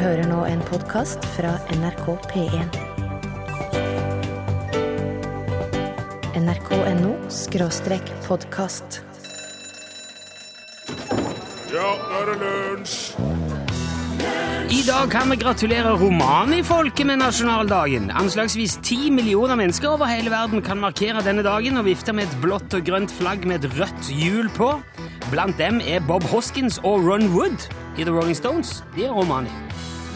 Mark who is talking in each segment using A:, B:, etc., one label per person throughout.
A: hører nå en podkast fra NRK P1. nrk.no skråstrek podkast.
B: Ja, nå er det lunsj!
C: I dag kan vi gratulere romanifolket med nasjonaldagen. Anslagsvis ti millioner mennesker over hele verden kan markere denne dagen og vifte med et blått og grønt flagg med et rødt hjul på. Blant dem er Bob Hoskins og Ron Wood i The Rolling Stones. De er romani.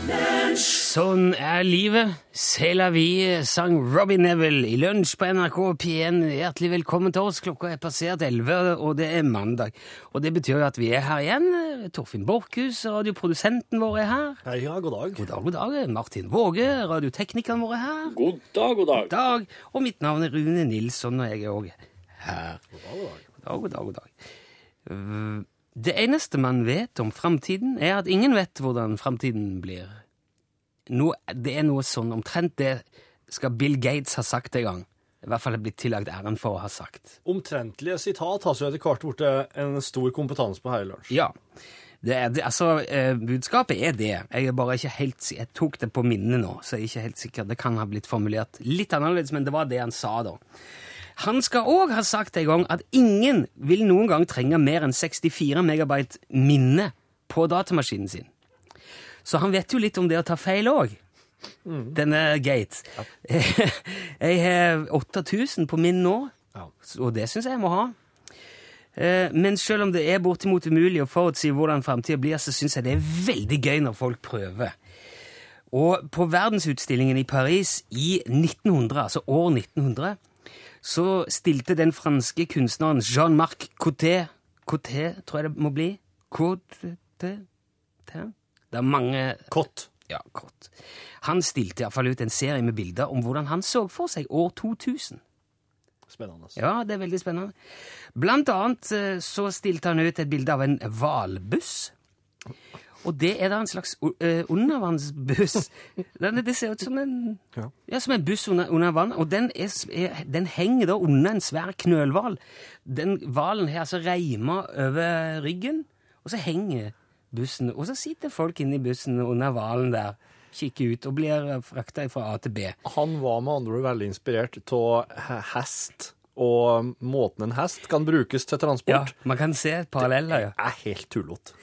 C: Sånn er livet. C'est la vie, sang Robbie Neville i lunsj på NRK P1. Hjertelig velkommen til oss. Klokka er passert 11, og det er mandag. Og det betyr jo at vi er her igjen. Torfinn Borchhus, radioprodusenten vår, er her.
D: Hei, ja, god dag.
C: God dag, god dag. Martin Våge, radioteknikeren vår, er her.
E: God dag, god dag.
C: God dag. Og mitt navn er Rune Nilsson, og jeg er òg her. God dag, god dag. God dag. Uh, Det eneste man vet om framtiden, er at ingen vet hvordan framtiden blir. Nå, det er noe sånn omtrent det skal Bill Gates ha sagt en gang. I hvert fall er blitt tillagt æren for å ha sagt.
D: Omtrentlige sitat har så etter hvert blitt en stor kompetanse på her i lunsj.
C: Ja. Det er, det, altså, eh, budskapet er det. Jeg er bare ikke helt Jeg tok det på minnet nå, så jeg er ikke helt sikker. Det kan ha blitt formulert litt annerledes, men det var det han sa da. Han skal òg ha sagt en gang at ingen vil noen gang trenge mer enn 64 megabyte minne på datamaskinen sin. Så han vet jo litt om det å ta feil òg. Denne Gates. Jeg har 8000 på min nå, og det syns jeg jeg må ha. Eh, Men selv om det er bortimot umulig å forutsi hvordan framtida blir, så syns jeg det er veldig gøy når folk prøver. Og på verdensutstillingen i Paris i 1900, altså år 1900, så stilte den franske kunstneren Jean-Marc Coté Coté, tror jeg det må bli. Coté Det er mange
D: Kott.
C: Ja, kort. Han stilte iallfall ut en serie med bilder om hvordan han så for seg år 2000.
D: Spennende.
C: Ja, det er veldig spennende. Blant annet eh, så stilte han ut et bilde av en hvalbuss. Og det er da en slags uh, undervannsbuss. Den, det ser ut som en,
D: Ja.
C: ja, som en buss under, under vann, og den, er, er, den henger da under en svær knølhval. Den hvalen har altså reima over ryggen, og så henger bussen. Og så sitter folk inne i bussen under hvalen der, kikker ut og blir frakta fra A til B.
D: Han var med andre ord veldig inspirert av hest, og måten en hest kan brukes til transport.
C: Ja, man kan se paralleller, ja.
D: er helt tullete.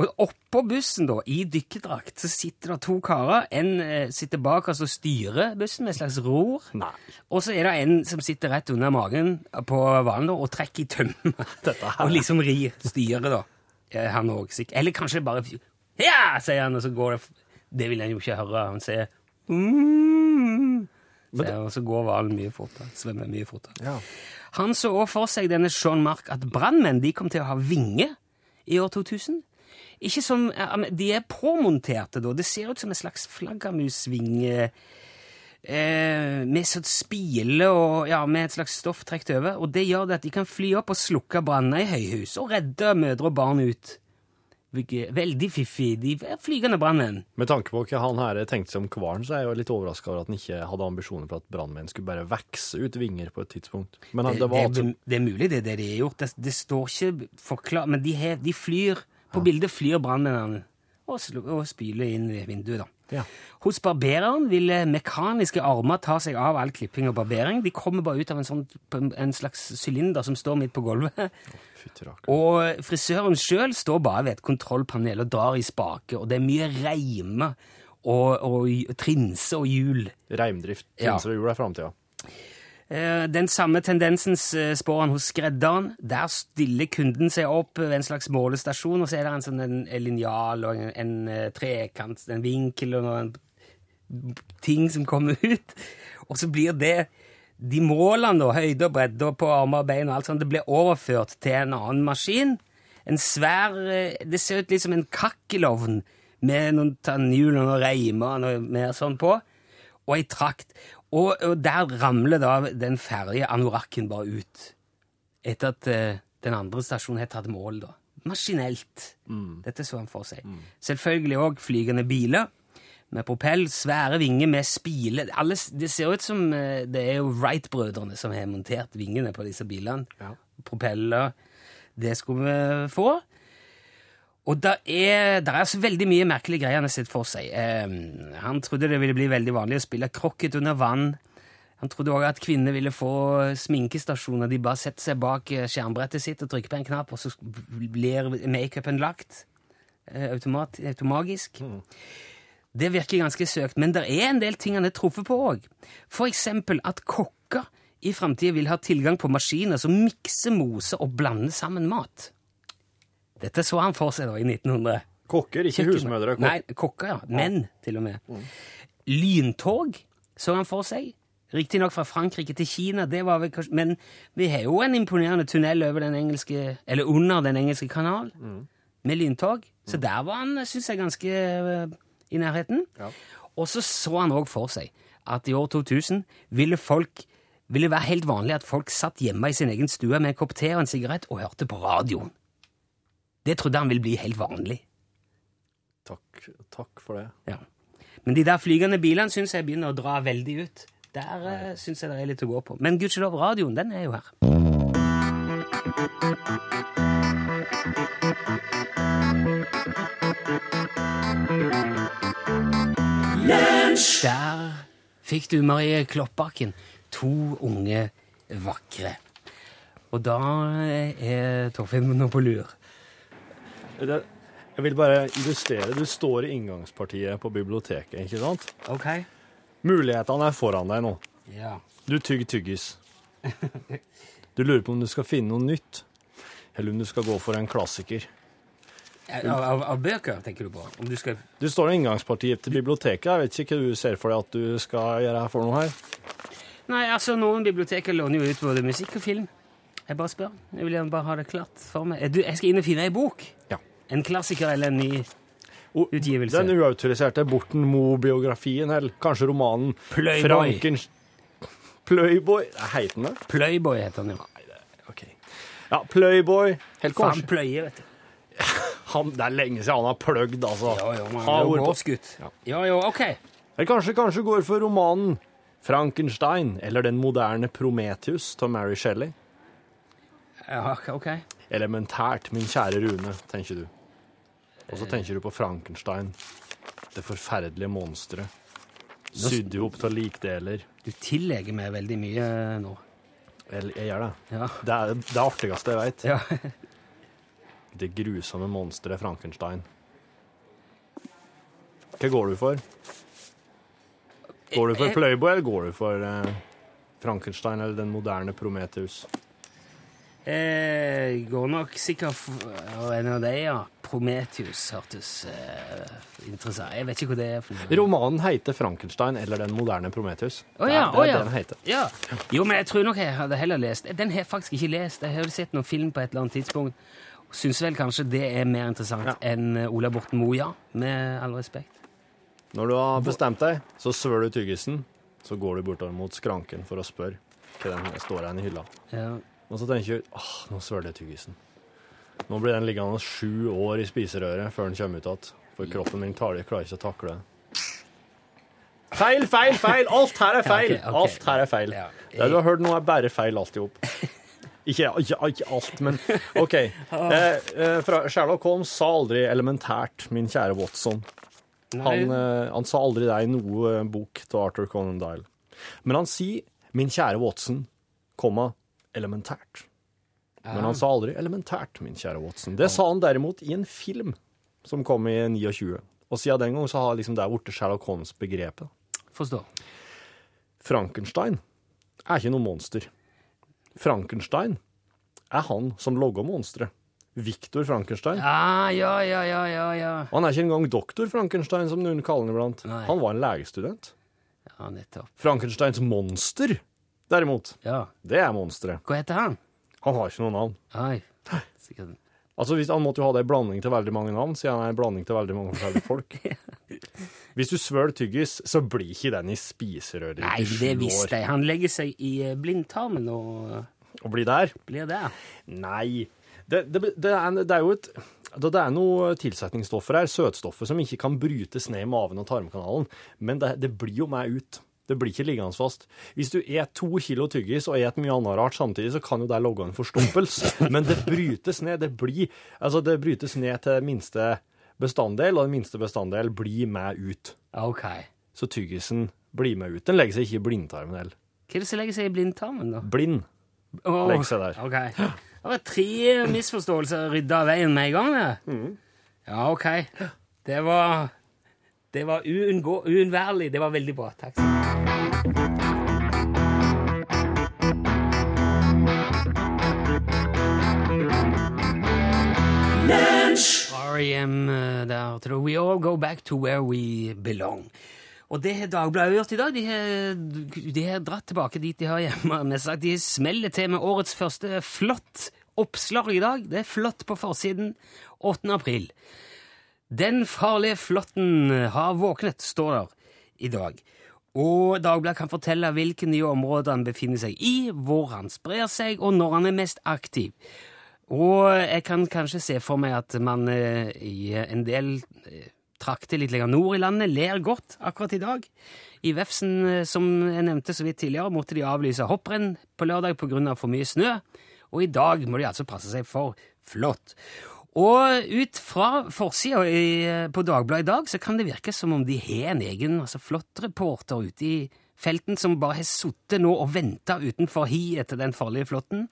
C: Og oppå bussen, da, i dykkerdrakt, så sitter det to karer. En eh, sitter bak og styrer bussen med et slags ror.
D: Nei.
C: Og så er det en som sitter rett under magen på hvalen og trekker i tømmer. Og liksom rir, styrer, da. Eh, Han òg, sikkert. Eller kanskje bare Ja! sier han, og så går det Det vil han jo ikke høre. Han sier mm, sier, Og så går hvalen mye fortere. Svømmer mye fortere.
D: Ja.
C: Han så òg for seg denne Jean Marc at brannmenn de kom til å ha vinger i år 2000. Ikke som, De er påmonterte, da. Det ser ut som en slags flaggermusvinge eh, med sånn spile og ja, med et slags stoff trukket over. Og det gjør det at de kan fly opp og slukke branner i høyhus og redde mødre og barn ut. Veldig fiffig. De er flygende brannmenn.
D: Med tanke på hva han her tenkte seg om kvaren, så er jeg jo litt overraska over at han ikke hadde ambisjoner for at brannmenn skulle bare vokse ut vinger på et tidspunkt. Men
C: Det,
D: det var altså
C: det, det er mulig det er det de har gjort. Det, det står ikke forklart, men de, har- de flyr På bildet flyr brannmennene og, og spyler inn i vinduet. da.
D: Ja.
C: Hos barbereren vil mekaniske armer ta seg av all klipping og barbering. De kommer bare ut av en, sånn, en slags sylinder som står midt på gulvet.
D: Oh.
C: Og frisøren sjøl står bare ved et kontrollpanel og drar i spake, og det er mye reime og, og trinse og hjul.
D: Reimdrift.
C: Ja.
D: Og hjul er framtida.
C: Eh, Den samme tendensen eh, spår han hos skredderen. Der stiller kunden seg opp ved en slags målestasjon, og så er det en sånn en, linjal og en, en eh, trekant, en vinkel og noen ting som kommer ut. Og så blir det de målene, høyde og bredde på armer og bein og alt sånt, det blir overført til en annen maskin. En svær Det ser ut litt som en kakkelovn med noen tannhjul og noen reimer og noe mer sånn på, og ei trakt. Og, og der ramler da den ferdige anorakken bare ut. Etter at eh, den andre stasjonen har tatt mål, da. Maskinelt. Dette så han for seg. Selvfølgelig òg flygende biler med propell, svære vinger med spile. Alle, det ser ut som eh, det er jo Wright-brødrene som har montert vingene på disse bilene.
D: Ja.
C: Propeller. Det skulle vi få. Og det er, der er så veldig mye merkelige greier han har sett for seg. Eh, han trodde det ville bli veldig vanlig å spille krokket under vann. Han trodde òg at kvinner ville få sminkestasjoner. De bare setter seg bak eh, skjermbrettet sitt og trykker på en knapp, og så blir makeupen lagt eh, automat, automagisk. Det virker ganske søkt, men det er en del ting han har truffet på òg. For eksempel at kokker i framtida vil ha tilgang på maskiner som mikser, moser og blander sammen mat. Dette så han for seg da i 1900.
D: Kokker, ikke husmødre. Kok
C: Nei, kokker, ja. Menn, til og med. Lyntog så han for seg. Riktignok fra Frankrike til Kina, det var vel kanskje Men vi har jo en imponerende tunnel over den engelske, eller under den engelske kanal, med lyntog. Så der var han, syns jeg, ganske uh, i nærheten. Og så så han òg for seg at i år 2000 ville folk ville være helt vanlig at folk satt hjemme i sin egen stue med en kopp te og en sigarett og hørte på radioen. Det trodde han ville bli helt vanlig.
D: Takk, takk for det.
C: Ja. Men de der flygende bilene syns jeg begynner å dra veldig ut. Der uh, syns jeg det er litt å gå på. Men gudskjelov, radioen, den er jo her. Der fikk du Marie Kloppbakken. To unge vakre. Og da er Torfinn nå på lur.
D: Det. Jeg vil bare illustrere. Du står i inngangspartiet på biblioteket, ikke sant?
C: Ok.
D: Mulighetene er foran deg nå.
C: Ja.
D: Du tygger tyggis. Du lurer på om du skal finne noe nytt, eller om du skal gå for en klassiker.
C: Av, av, av bøker, tenker du på? Om du skal
D: Du står i inngangspartiet til biblioteket. Jeg vet ikke hva du ser for deg at du skal gjøre her for noe her.
C: Nei, altså, noen biblioteker låner jo ut både musikk og film. Jeg bare spør. Jeg vil gjerne bare ha det klart for meg. Du, jeg skal inn og finne ei bok. En klassiker eller en ny utgivelse.
D: Den uautoriserte Borten Moe-biografien, eller kanskje romanen
C: Playboy.
D: Frankens... Playboy Heter den det?
C: Playboy heter den, ja.
D: Ok. Ja, Playboy. Helt
C: kors.
D: kanskje.
C: pløye, vet du.
D: Han, det er lenge siden han har pløgd, altså.
C: Ja, ja, man
D: Han har
C: jo
D: på- Ja.
C: Ja, ja, ok.
D: Eller kanskje, kanskje går for romanen Frankenstein, eller Den moderne Prometheus av Mary Shelley.
C: Ja, ok.
D: Elementært, min kjære Rune, tenker du. Og så tenker du på Frankenstein, det forferdelige monsteret. Sydd ihop av likdeler.
C: Du tillegger meg veldig mye nå.
D: Jeg, jeg gjør det.
C: Ja.
D: Det er det artigste jeg vet.
C: ja.
D: Det grusomme monsteret Frankenstein. Hva går du for? Går du for
C: Jeg-
D: Playboy, eller går du for eh, Frankenstein eller den moderne Prometheus?
C: Jeg går nok sikkert for en av de, ja. Prometheus hørtes eh, interessant Jeg vet ikke hva det er for noe.
D: Romanen heter Frankenstein eller den moderne Prometheus.
C: Å ja,
D: det
C: å
D: er
C: ja.
D: det den heter.
C: ja. Jo, men jeg tror nok jeg hadde heller lest Den har jeg faktisk ikke lest. Jeg har jo sett noen film på et eller annet tidspunkt. Syns vel kanskje det er mer interessant
D: Ja.
C: enn eh, Ola Borten Moe, ja. Med all respekt.
D: Når du har bestemt deg, så svør du tyggisen, så går du bortover mot skranken for å spørre hva den står igjen i hylla.
C: Ja.
D: Og så tenker du åh, nå svøler jeg tyggisen. Nå blir den liggende sju år i spiserøret før den kommer ut igjen. For kroppen min tar det, klarer ikke å takle det. Feil, feil, feil! Alt her er feil! Alt her er feil. Det du har hørt nå, er bare feil alt i hop. Ikke, ikke, ikke alt, men OK. Eh, eh, fra Sherlock Holmes sa aldri elementært, min kjære Watson. Han, eh, han sa aldri det i noe bok til Arthur Conan Doyle. Men han sier 'min kjære Watson', komma, elementært. Men han sa aldri 'elementært', min kjære Watson. Det sa han derimot i en film som kom i 29. Og siden den gang så har liksom der borte Sherlock Holmes-begrepet.
C: Forstår.
D: Frankenstein er ikke noe monster. Frankenstein er han som logger monsteret. Victor Frankenstein.
C: Ja, ja, ja, ja, ja. ja.
D: Han er ikke engang doktor Frankenstein, som noen kaller han iblant.
C: Nei.
D: Han var en legestudent.
C: Ja, nettopp.
D: Frankensteins monster, derimot,
C: Ja.
D: det er monsteret.
C: Hva heter han?
D: Han har ikke noe navn.
C: Nei. Sikkert.
D: Altså, hvis, Han måtte jo ha det i blanding til veldig mange navn, siden han er en blanding til veldig mange forskjellige folk. Hvis du svøl tyggis, så blir ikke den i spiserøret
C: Nei, det visste jeg. Han legger seg i eh, blindtarmen og
D: Og blir der?
C: blir der.
D: Nei. Det, det, det, er, det er jo et det det er noe tilsetningsstoffer her, søtstoffer, som ikke kan brytes ned i maven og tarmkanalen, men det, det blir jo med ut. Det blir ikke liggende fast. Hvis du et to kilo tyggis og et mye annet rart samtidig, så kan jo det logge en forstoppelse. Men det brytes ned. Det blir Altså, det brytes ned til minste bestanddel, og den minste bestanddel blir med ut.
C: Ok.
D: Så tyggisen blir med ut. Den legger seg ikke i blindtarmen heller.
C: Hva er det som legger seg i blindtarmen, da?
D: Blind.
C: oh,
D: Legg seg der.
C: Ok. Det var tre misforståelser rydda av veien med en gang, det.
D: Mm.
C: Ja, ok. Det var Det var uunnværlig. Det var veldig bra. Takk. R.E.M. eh, der til We all go back to where we belong. Og det har Dagbladet gjort i dag. De har, dratt tilbake dit de har hjemme. Sagt, de smeller til med årets første flott oppslag i dag. Det er flott på forsiden. 8. april. Den farlige flåtten har våknet, står der i dag. Og Dagbladet kan fortelle hvilke nye områder han befinner seg i, hvor han sprer seg, og når han er mest aktiv. Og jeg kan kanskje se for meg at man eh, i en del eh, trakter litt lenger nord i landet ler godt akkurat i dag. I Vefsn, eh, som jeg nevnte så vidt tidligere, måtte de avlyse hopprenn på lørdag pga. for mye snø, og i dag må de altså passe seg for flått. Og ut fra forsida på Dagbladet i dag så kan det virke som om de har en egen altså flåttreporter ute i felten som bare har sittet nå og venta utenfor hi etter den farlige flåtten.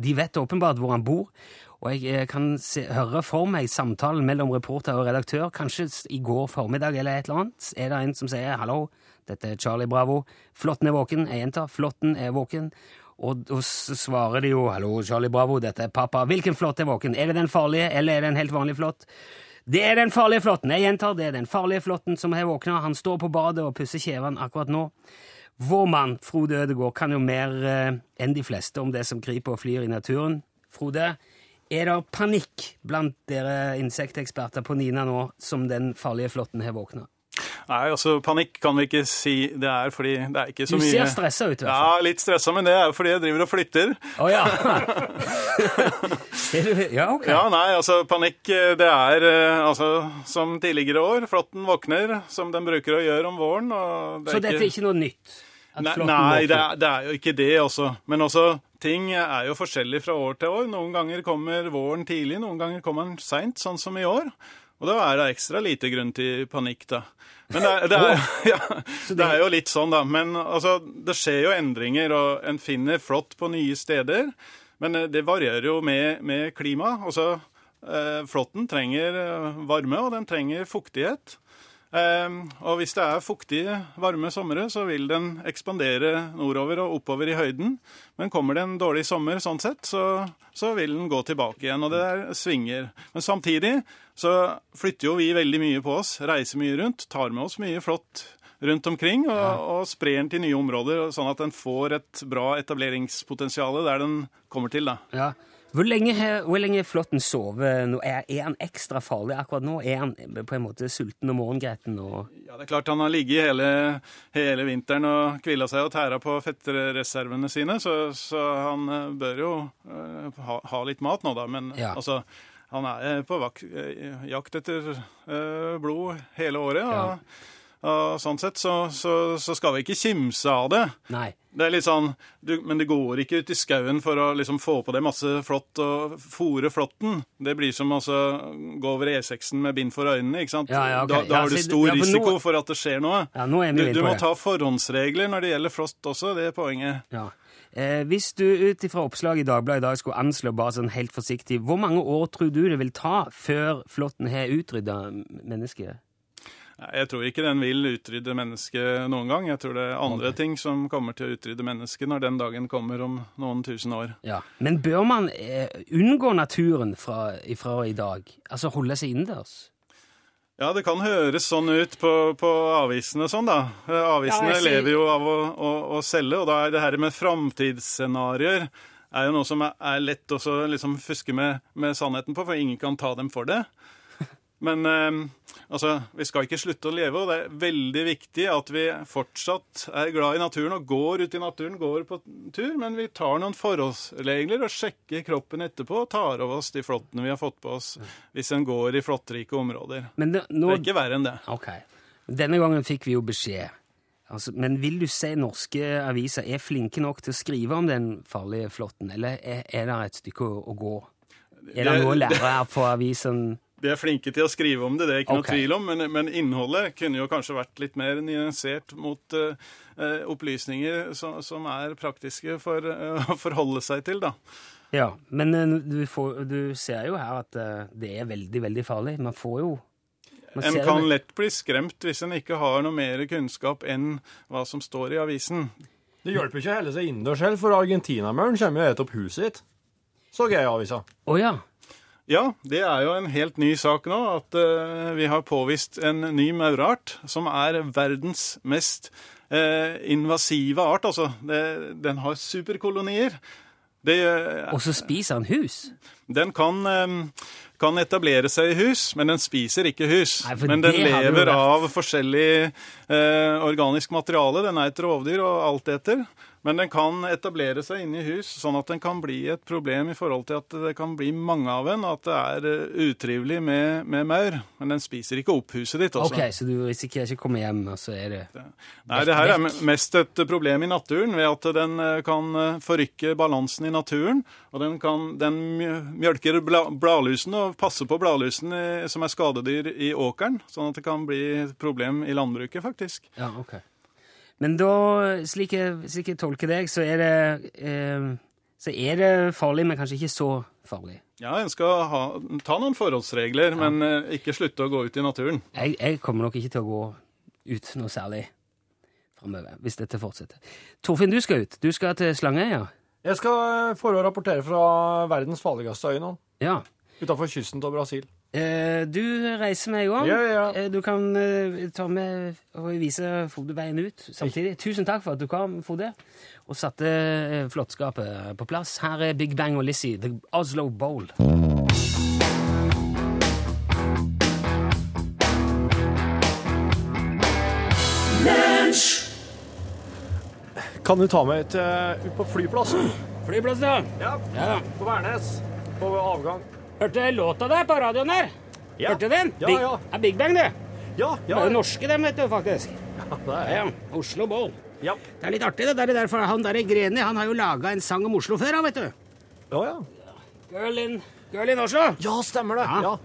C: De vet åpenbart hvor han bor, og jeg eh, kan se, høre for meg samtalen mellom reporter og redaktør, kanskje i går formiddag eller et eller annet. Er det en som sier 'hallo, dette er Charlie Bravo', flåtten er våken, jeg gjentar, flåtten er våken. Og da svarer de jo 'hallo, Charlie Bravo, dette er pappa', hvilken flått er våken? Er det den farlige, eller er det en helt vanlig flått? Det er den farlige flåtten, jeg gjentar, det er den farlige flåtten som har våkna, han står på badet og pusser kjevene akkurat nå. Vår mann, Frode Ødegård, kan jo mer eh, enn de fleste om det som kryper og flyr i naturen. Frode, er det panikk blant dere insekteksperter på Nina nå som den farlige flåtten har våkna?
E: Nei, altså panikk kan vi ikke si det er, fordi det er ikke så mye
C: Du
E: mye
C: ser stressa ut, i hvert fall.
E: Ja, litt stressa, men det er jo fordi jeg driver og flytter.
C: Å ja. Er ja, ok.
E: Ja, nei, altså panikk, eh, det er eh, altså som tidligere år. Flåtten våkner som den bruker å gjøre om våren. Og det
C: Så dette er ikke noe nytt?
E: Nei, nei det, er, det er jo ikke det også. Men også, ting er jo forskjellig fra år til år. Noen ganger kommer våren tidlig, noen ganger kommer den seint, sånn som i år. Og da er det ekstra lite grunn til panikk, da. Men det er, det er, ja, det er jo litt sånn, da. Men altså, det skjer jo endringer, og en finner flått på nye steder. Men eh, det varierer jo med, med klima. Altså, eh, flåtten trenger eh, varme, og den trenger fuktighet. Ehm, og hvis det er fuktige, varme somre, så vil den ekspandere nordover og oppover i høyden. Men kommer det en dårlig sommer sånn sett, så, så vil den gå tilbake igjen, og det der svinger. Men samtidig så flytter jo vi veldig mye på oss, reiser mye rundt, tar med oss mye flott rundt omkring og, og sprer den til nye områder, sånn at den får et bra etableringspotensial der den kommer til. da.
C: Ja. Hvor lenge har flåtten sovet nå? Er, er han ekstra farlig akkurat nå? Er han på en måte sulten og morgengretten? Og...
E: Ja, det er klart Han har ligget hele, hele vinteren og hvila seg og tæra på fettreservene sine, så, så han eh, bør jo eh, ha, ha litt mat nå, da. Men
C: Ja.
E: altså, han er på vak eh, jakt etter eh, blod hele året. Og, og sånn sett så, så, så skal vi ikke kimse av det.
C: Nei.
E: Det er litt sånn, du, Men det går ikke ut i skauen for å liksom få på deg masse flått og fòre flåtten. Det blir som å gå over E6-en med bind for øynene. ikke sant?
C: Ja, ja, ok.
E: Da, da
C: Ja,
E: har du stor
C: ja, for nå-
E: risiko for at det skjer noe.
C: Ja, nå er vi
E: Du, du må ta forhåndsregler når det gjelder flått også, det er poenget.
C: Ja. Eh, hvis du ut ifra oppslaget i Dagbladet i dag skulle anslå bare sånn helt forsiktig, hvor mange år tror du det vil ta før flåtten har utrydda mennesket?
E: Jeg tror ikke den vil utrydde mennesket noen gang. Jeg tror det er andre ting som kommer til å utrydde mennesket når den dagen kommer om noen tusen år.
C: Ja. Men bør man eh, unngå naturen fra, fra i dag? Altså holde seg innendørs?
E: Ja, det kan høres sånn ut på, på avisene sånn, da. Eh, Avisene
C: Ja,
E: lever jo av å, å, å selge, og da er det her med framtidsscenarioer er jo noe som er lett å liksom fuske med, med sannheten på, for ingen kan ta dem for det. Men eh, altså, vi skal ikke slutte å leve, og det er veldig viktig at vi fortsatt er glad i naturen og går ut i naturen, går på tur, men vi tar noen forholdsregler og sjekker kroppen etterpå og tar av oss de flåttene vi har fått på oss hvis en går i flåttrike områder.
C: Men det,
E: Det er ikke verre enn det.
C: Ok. Denne gangen fikk vi jo beskjed Altså, men vil du si norske aviser er flinke nok til å skrive om den farlige flåtten, eller er, er det et stykke å, å gå? Er Det- noe å lære her på avisen?
E: De er flinke til å skrive om det, det er ikke
C: okay.
E: noe tvil om, men, men innholdet kunne jo kanskje vært litt mer nyansert mot eh, opplysninger som, som er praktiske for uh, å forholde seg til, da.
C: Ja, men du, får, du ser jo her at uh, det er veldig, veldig farlig. Man får jo man
E: En kan lett bli skremt hvis en ikke har noe mer kunnskap enn hva som står i avisen.
D: Det hjelper ikke å helle seg innendørs selv, for argentinamauren kommer jo og spiser opp huset ditt. Så jeg i avisa.
C: Oh, ja.
E: Ja, det er jo en helt ny sak nå, at uh, vi har påvist en ny maurart som er verdens mest uh, invasive art. Altså, det, den har superkolonier. Det,
C: Og så spiser han hus.
E: den kan, um, kan etablere seg i hus, men den spiser ikke hus.
C: Nei,
E: men den lever av forskjellig eh, organisk materiale. Den er et rovdyr og alt etter. Men den kan etablere seg inne i hus, sånn at den kan bli et problem i forhold til at det kan bli mange av en, og at det er eh, utrivelig med, med maur. Men den spiser ikke opp huset ditt. Også.
C: Ok, så du risikerer ikke å komme hjem, og så er det
E: Nei, det her er mest et problem i naturen, ved at den eh, kan eh, forrykke balansen i naturen. Og den, kan, den mjølker bladlusene bladlusen og passer på bladlusen eh, som er skadedyr i åkeren. Sånn at det kan bli et problem i landbruket, faktisk.
C: Ja, ok. Men da, slik jeg, slik jeg tolker deg, så er det eh, så er det farlig, men kanskje ikke så farlig.
E: Ja, en skal ha, ta noen forholdsregler, men eh, ikke slutte å gå ut i naturen.
C: Jeg, jeg kommer nok ikke til å gå ut noe særlig framover, hvis dette fortsetter. Torfinn, du skal ut. Du skal til Slangeøya.
D: Jeg skal for å rapportere fra verdens farligste øy nå,
C: Ja.
D: utenfor kysten av Brasil.
C: Eh, du reiser med i gang.
D: Ja, ja.
C: Eh, du kan eh, ta med og vise Frode veien ut samtidig. Tusen takk for at du kom, Frode, og satte flottskapet på plass. Her er Big Bang og Lizzie, The Oslo Bowl.
D: Kan du ta meg ut, ut på flyplassen?
C: Flyplassen,
D: Ja,
C: ja.
D: på Værnes. På avgang.
C: Hørte låta der på radioen der?
D: Ja.
C: Hørte du den?
D: Ja,
C: Big,
D: ja.
C: er Big Bang, det.
D: Ja,
C: Det
D: ja.
C: er jo norske, dem, vet du, faktisk.
D: Ja, det er
C: Ja, Oslo Bowl.
D: Ja.
C: Det er litt artig, det der, derfor han der Greni han har jo laga en sang om Oslo før, han, vet du.
D: Ja, ja.
C: Girl in, Girl in Oslo.
D: Ja, stemmer det.
C: Ja.
D: Ja.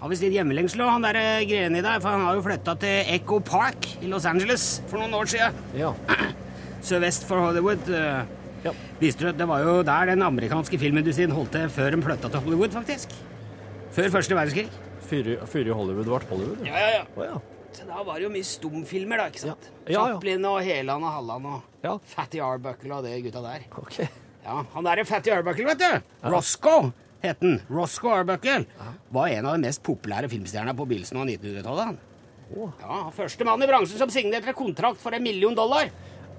C: Har visst litt hjemmelengsel òg, han der Greni der, for han har jo flytta til Echo Park i Los Angeles for noen år siden.
D: ja.
C: Sørvest for Hollywood. eh,
D: Ja.
C: Visste du at det var jo der den amerikanske filmindustrien holdt til før de flytta til Hollywood, faktisk? Før første verdenskrig.
D: Før Hollywood ble Hollywood? Ja.
C: Ja, ja,
D: Oh, ja.
C: Så da var det jo mye stumfilmer, da, ikke sant?
D: Ja. Ja, ja.
C: Chaplin og Heland og Halland og
D: Ja.
C: Fatty Arbuckle og de gutta der.
D: Ok.
C: Ja, Han derre Fatty Arbuckle, vet du. Roscoe het han. Roscoe Arbuckle. ja. Var en av de mest populære filmstjernene på begynnelsen av 1900-tallet. han.
D: Å.
C: Ja, Første mann i bransjen som signerte kontrakt for en million dollar.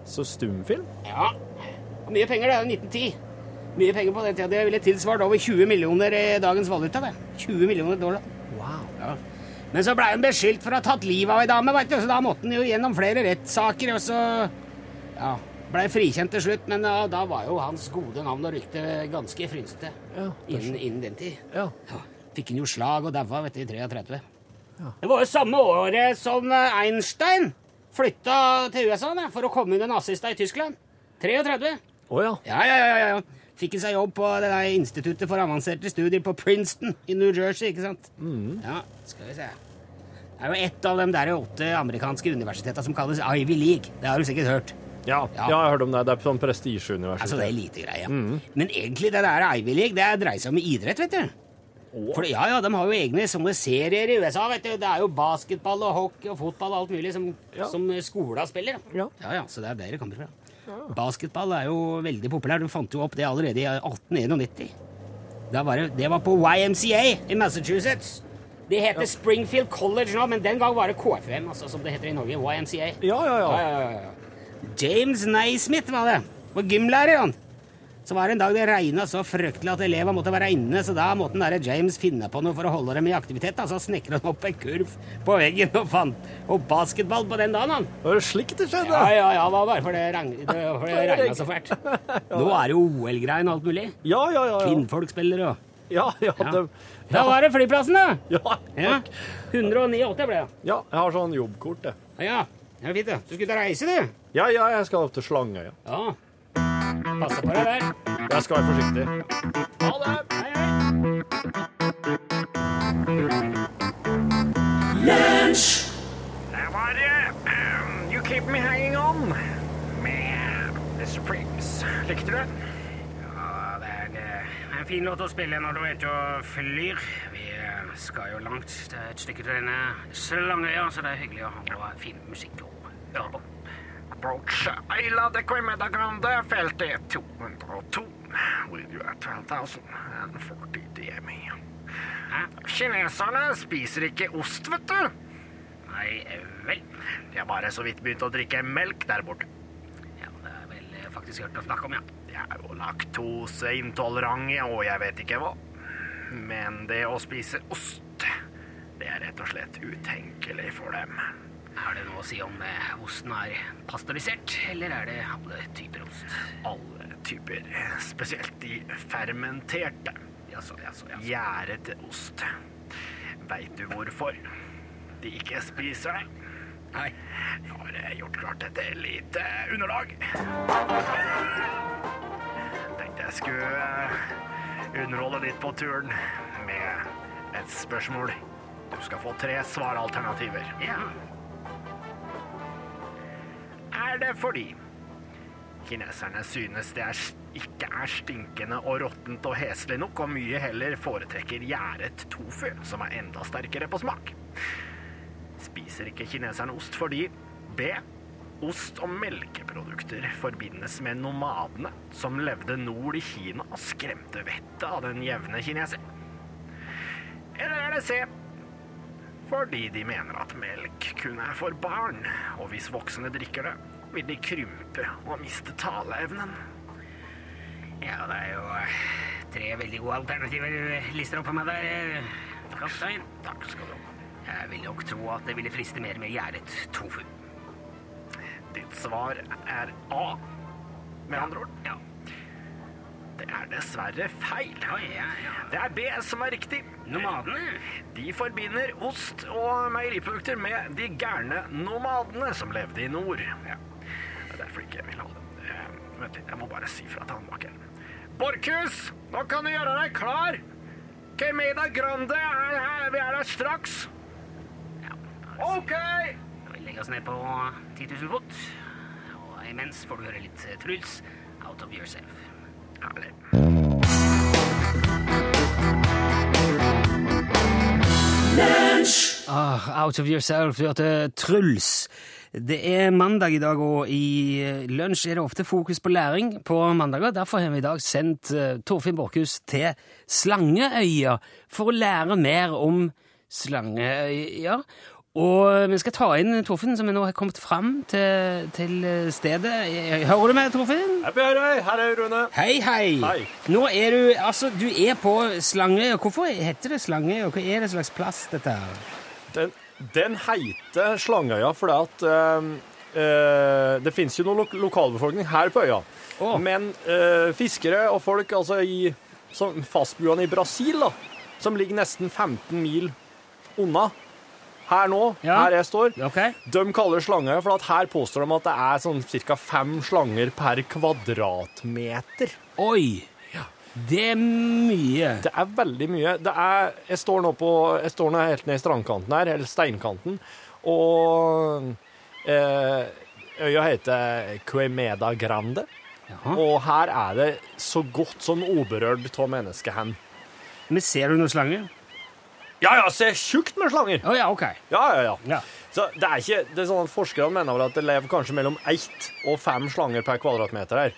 D: Så stumfilm?
C: Ja, Mye penger, det. er jo 1910. Mye penger på den tida. Det ville tilsvart over 20 millioner i dagens valuta. det. 20 millioner dollar.
D: Wow.
C: Ja. Men så ble han beskyldt for å ha tatt livet av ei dame, vet du, så da måtte han jo gjennom flere rettssaker, og så ja, blei frikjent til slutt. Men ja, da var jo hans gode navn og rykte ganske frynsete
D: Ja,
C: innen, innen den tid.
D: Ja.
C: Ja, fikk han jo slag og daua, vet du, i 33. Det var jo samme året som eh, Einstein flytta til USA da, for å komme under nazista i Tyskland. 33.
D: Å ja.
C: Ja, ja, ja, ja. Fikk han seg jobb på det der instituttet for avanserte studier på Princeton i New Jersey, ikke sant? Ja, skal vi se. Det er jo ett av de der åtte amerikanske universitetene som kalles Ivy League. Det har du sikkert hørt.
D: Ja,
C: Ja.
D: jeg har hørt om det. Det er sånn prestisjeuniversitet.
C: Altså, det er lite greie. Men egentlig, det der Ivy League, det dreier seg om idrett, vet du. For ja, ja, de har jo egne sånne serier i USA, vet du. Det er jo basketball og hockey og fotball og alt mulig som,
D: Ja.
C: som skola spiller.
D: Ja.
C: ja, ja, så det er der det kommer fra. Basketball er jo veldig populær. Du fant jo opp det allerede i 1891. Det var det, var på YMCA i Massachusetts. Det heter Springfield College nå, men den gang var det KFM, altså, som det heter i Norge. YMCA.
D: Ja, ja, ja.
C: Ja, ja, ja, ja. James Naismith var det. Var gymlærer, han. Så var det en dag det regna så fryktelig at elevene måtte være inne, så da måtte den James finne på noe for å holde dem i aktivitet. da. Så snekra han opp en kurv på veggen og fant opp basketball på den dagen, han.
D: Var det slik det skjedde?
C: Ja, ja, ja, det var bare for det regn- det- det regna så fælt. Nå er det jo OL-greien og alt mulig.
D: Ja, ja, ja. ja.
C: Kvinnfolk spiller og
D: Ja, ja,
C: Ja.
D: det,
C: Da var det flyplassen, da!
D: ja, takk.
C: Ja. 189 ble det.
D: ja, jeg har sånn jobbkort, det.
C: Ja. Ja, fint, det. Du skulle ut og reise, du.
D: Ja, ja, jeg skal opp til Slangøya.
C: Ja. Passe på deg der.
D: Jeg skal være forsiktig. Ha det!
C: Hei, hei.
F: Der var det um, You Keep Me Hanging On med The Supremes. Likte du den?
C: Ja, det er eh, en fin låt å spille når du er ute og flyr. Vi eh, skal jo langt det er et stykke til denne Slangøya, så det er hyggelig å ha noe fin musikk å høre på.
F: Isla de Quimeda Grande, feltet 202. With you at 12,040 DMI. Hæ? Kineserne spiser ikke ost, vet du.
C: Nei vel.
F: De har bare så vidt begynt å drikke melk der borte.
C: Ja, det er vel eh, faktisk hørt å snakke om, ja.
F: De er jo laktoseintolerante og jeg vet ikke hva. Men det å spise ost, det er rett og slett utenkelig for dem.
C: Er det noe å si om eh, osten er pasteurisert, eller er det alle typer ost?
F: Alle typer, spesielt de fermenterte.
C: Jaså, jaså, jaså.
F: Gjærete ost. Veit du hvorfor de ikke spiser det?
C: Nei.
F: Jeg har eh, gjort klart et lite underlag. Tenkte jeg skulle eh, underholde litt på turen med et spørsmål. Du skal få tre svaralternativer.
C: Ja.
F: Er det fordi kineserne synes det er, ikke er stinkende og råttent og heslig nok, og mye heller foretrekker gjæret tofu, som er enda sterkere på smak? Spiser ikke kineserne ost fordi B. Ost og melkeprodukter forbindes med nomadene som levde nord i Kina og skremte vettet av den jevne kineser. Eller er det C. Fordi de mener at melk kun er for barn, og hvis voksne drikker det, vil de krympe og miste taleevnen.
C: Ja, det er jo eh, tre veldig gode alternativer du lister opp for meg der, eh, kaptein.
F: Takk skal du ha.
C: Jeg vil nok tro at det ville friste mer med gjæret tofu.
F: Ditt svar er A, med andre ord.
C: Ja.
F: Det er dessverre feil.
C: Oi, ja, ja.
F: Det er B som er riktig.
C: Nomadene?
F: De forbinder ost og meieriprodukter med de gærne nomadene som levde i nord. Ja. Det er derfor ikke jeg vil ha det. Eh, vent litt, jeg må bare si fra til her. Borchhus, nå kan du gjøre deg klar. Kemeda Grande er her. Vi er der straks.
C: Ja.
F: OK!
C: Vi legger oss ned på 10 000 fot. Og imens får du høre litt Truls, Out of Yourself.
F: Herlig.
C: Ah, out of yourself, du hørte Truls. Det er mandag i dag, og i eh, lunsj er det ofte fokus på læring på mandager. Derfor har vi i dag sendt uh, Torfinn Borchhus til Slangeøya for å lære mer om Slangeøya. Og vi skal ta inn Torfinn, som vi nå har kommet fram til, til stedet. Hører du meg, Torfinn?
D: Her er Rune.
C: Hei, hei.
D: Hei.
C: Nå er du Altså, du er på Slangøya. Hvorfor heter det Slangøya? Hva er det slags plass, dette her?
D: Den, den heter Slangøya fordi at eh, eh, det finnes jo noe lo lokalbefolkning her på øya.
C: Oh.
D: Men eh, fiskere og folk altså i fastboende i Brasil, da, som ligger nesten 15 mil unna her nå,
C: Ja.
D: her jeg står,
C: okay.
D: de kaller slanger for at her påstår de at det er sånn ca. fem slanger per kvadratmeter.
C: Oi! Det er mye.
D: Det er veldig mye. Det er, jeg står nå på, jeg står nå helt ned i strandkanten her, eller steinkanten, og eh, øya heter Cuemeda Grande.
C: Jaha.
D: Og her er det så godt som uberørt av menneskehend.
C: Men ser du noen slanger?
D: Ja, ja, se tjukt med slanger!
C: Oh, ja, ok.
D: Ja, ja, ja.
C: Ja.
D: Så det er ikke, det er sånn at Forskerne mener vel at det lever kanskje mellom ett og fem slanger per kvadratmeter her.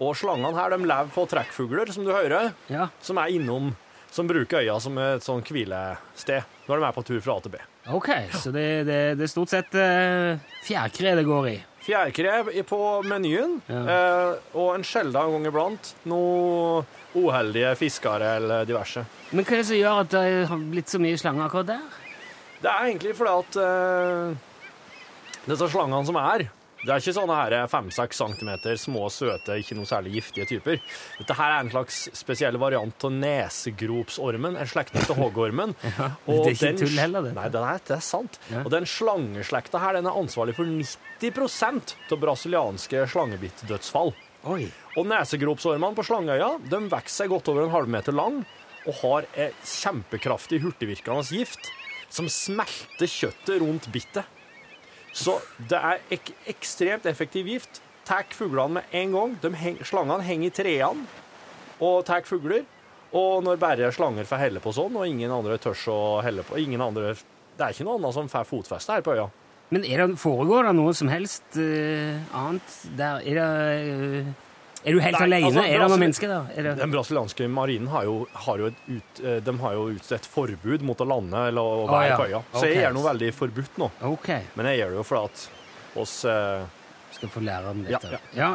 D: Og slangene her de lever på trekkfugler, som du hører,
C: Ja.
D: som er innom, som bruker øya som et sånn hvilested når de er på tur fra A til B.
C: Ok, så det, det, det er stort sett uh, fjærkre det går i.
D: Fjærkre på menyen,
C: Ja.
D: uh, og en sjelden gang iblant noe uheldige fiskere eller diverse.
C: Men hva er det som gjør at det har blitt så mye slanger akkurat der?
D: Det er egentlig fordi at uh, disse slangene som er, Det er ikke sånne her 5-6 cm små, søte, ikke noe særlig giftige typer. Dette her er en slags spesiell variant av nesegropsormen, en slektning til hoggormen. Ja,
C: det er ikke
D: den-
C: tull heller, det.
D: Nei, det er, det er sant.
C: Ja.
D: Og den slangeslekta her, den er ansvarlig for 90% av brasilianske slangebittdødsfall.
C: Oi.
D: Og nesegropsormene på slangeøya de vokser seg godt over en halvmeter lang og har en kjempekraftig hurtigvirkende gift som smelter kjøttet rundt bittet. Så det er ek ekstremt effektiv gift. Tar fuglene med en gang. Heng slangene henger i trærne og tar fugler. Og når bare slanger får helle på sånn, og ingen andre tør å helle på andre, Det er ikke noe annet som får fotfeste her på øya.
C: Men er det, foregår det noe som helst uh, annet der? Er det eh, Er du helt
D: Nei,
C: alene?
D: altså,
C: er det noen mennesker der? Er det,
D: Den brasilianske marinen har jo, har jo, et ut, eh, de har jo utstedt forbud mot å lande eller å være
C: ja.
D: på øya. Så
C: okay.
D: jeg gjør noe veldig forbudt nå.
C: Okay.
D: Men jeg gjør det jo fordi at oss eh,
C: Skal få lære om
D: Ja,
C: ja.
D: ja.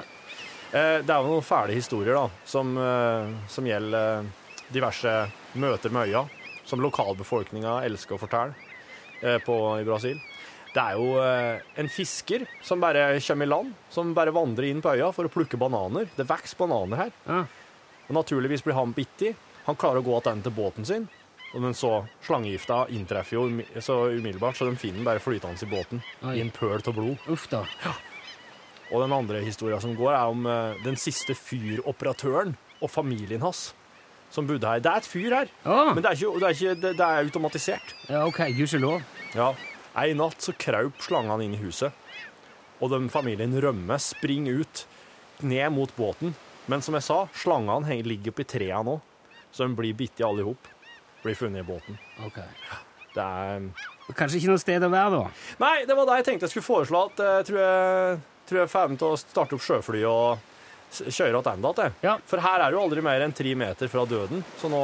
D: eh, Det er jo noen fæle historier da, som, eh, som gjelder eh, diverse møter med øya, som lokalbefolkninga elsker å fortelle eh, på, i Brasil. Det er jo eh, en fisker som bare kommer i land, som bare vandrer inn på øya for å plukke bananer. Det vokser bananer her.
C: Ja.
D: Og naturligvis blir han bitt i. Han klarer å gå tilbake til båten sin. Men så slangegifta inntreffer jo så umiddelbart, så de finner bare flytende i båten
C: Oi.
D: i en pøl av blod.
C: Uff da.
D: Og den andre historien som går, er om eh, den siste fyroperatøren og familien hans som bodde her. Det er et fyr her,
C: Ah.
D: men det er, ikke, det, er ikke, det, det er automatisert.
C: Ja, OK. Gudskjelov.
D: Ja. En natt så kraup slangene inn i huset, og den familien rømmer, springer ut, ned mot båten. Men som jeg sa, slangene ligger oppi trærne nå, så de blir bitt i alle i hop. Blir funnet i båten.
C: Ok.
D: Det er
C: Kanskje ikke noe sted å være, da?
D: Nei, det var det jeg tenkte jeg skulle foreslå. At jeg tror jeg, tror jeg ferdig til å starte opp sjøfly og kjøre tilbake. jeg.
C: Ja.
D: For her er det jo aldri mer enn tre meter fra døden, så nå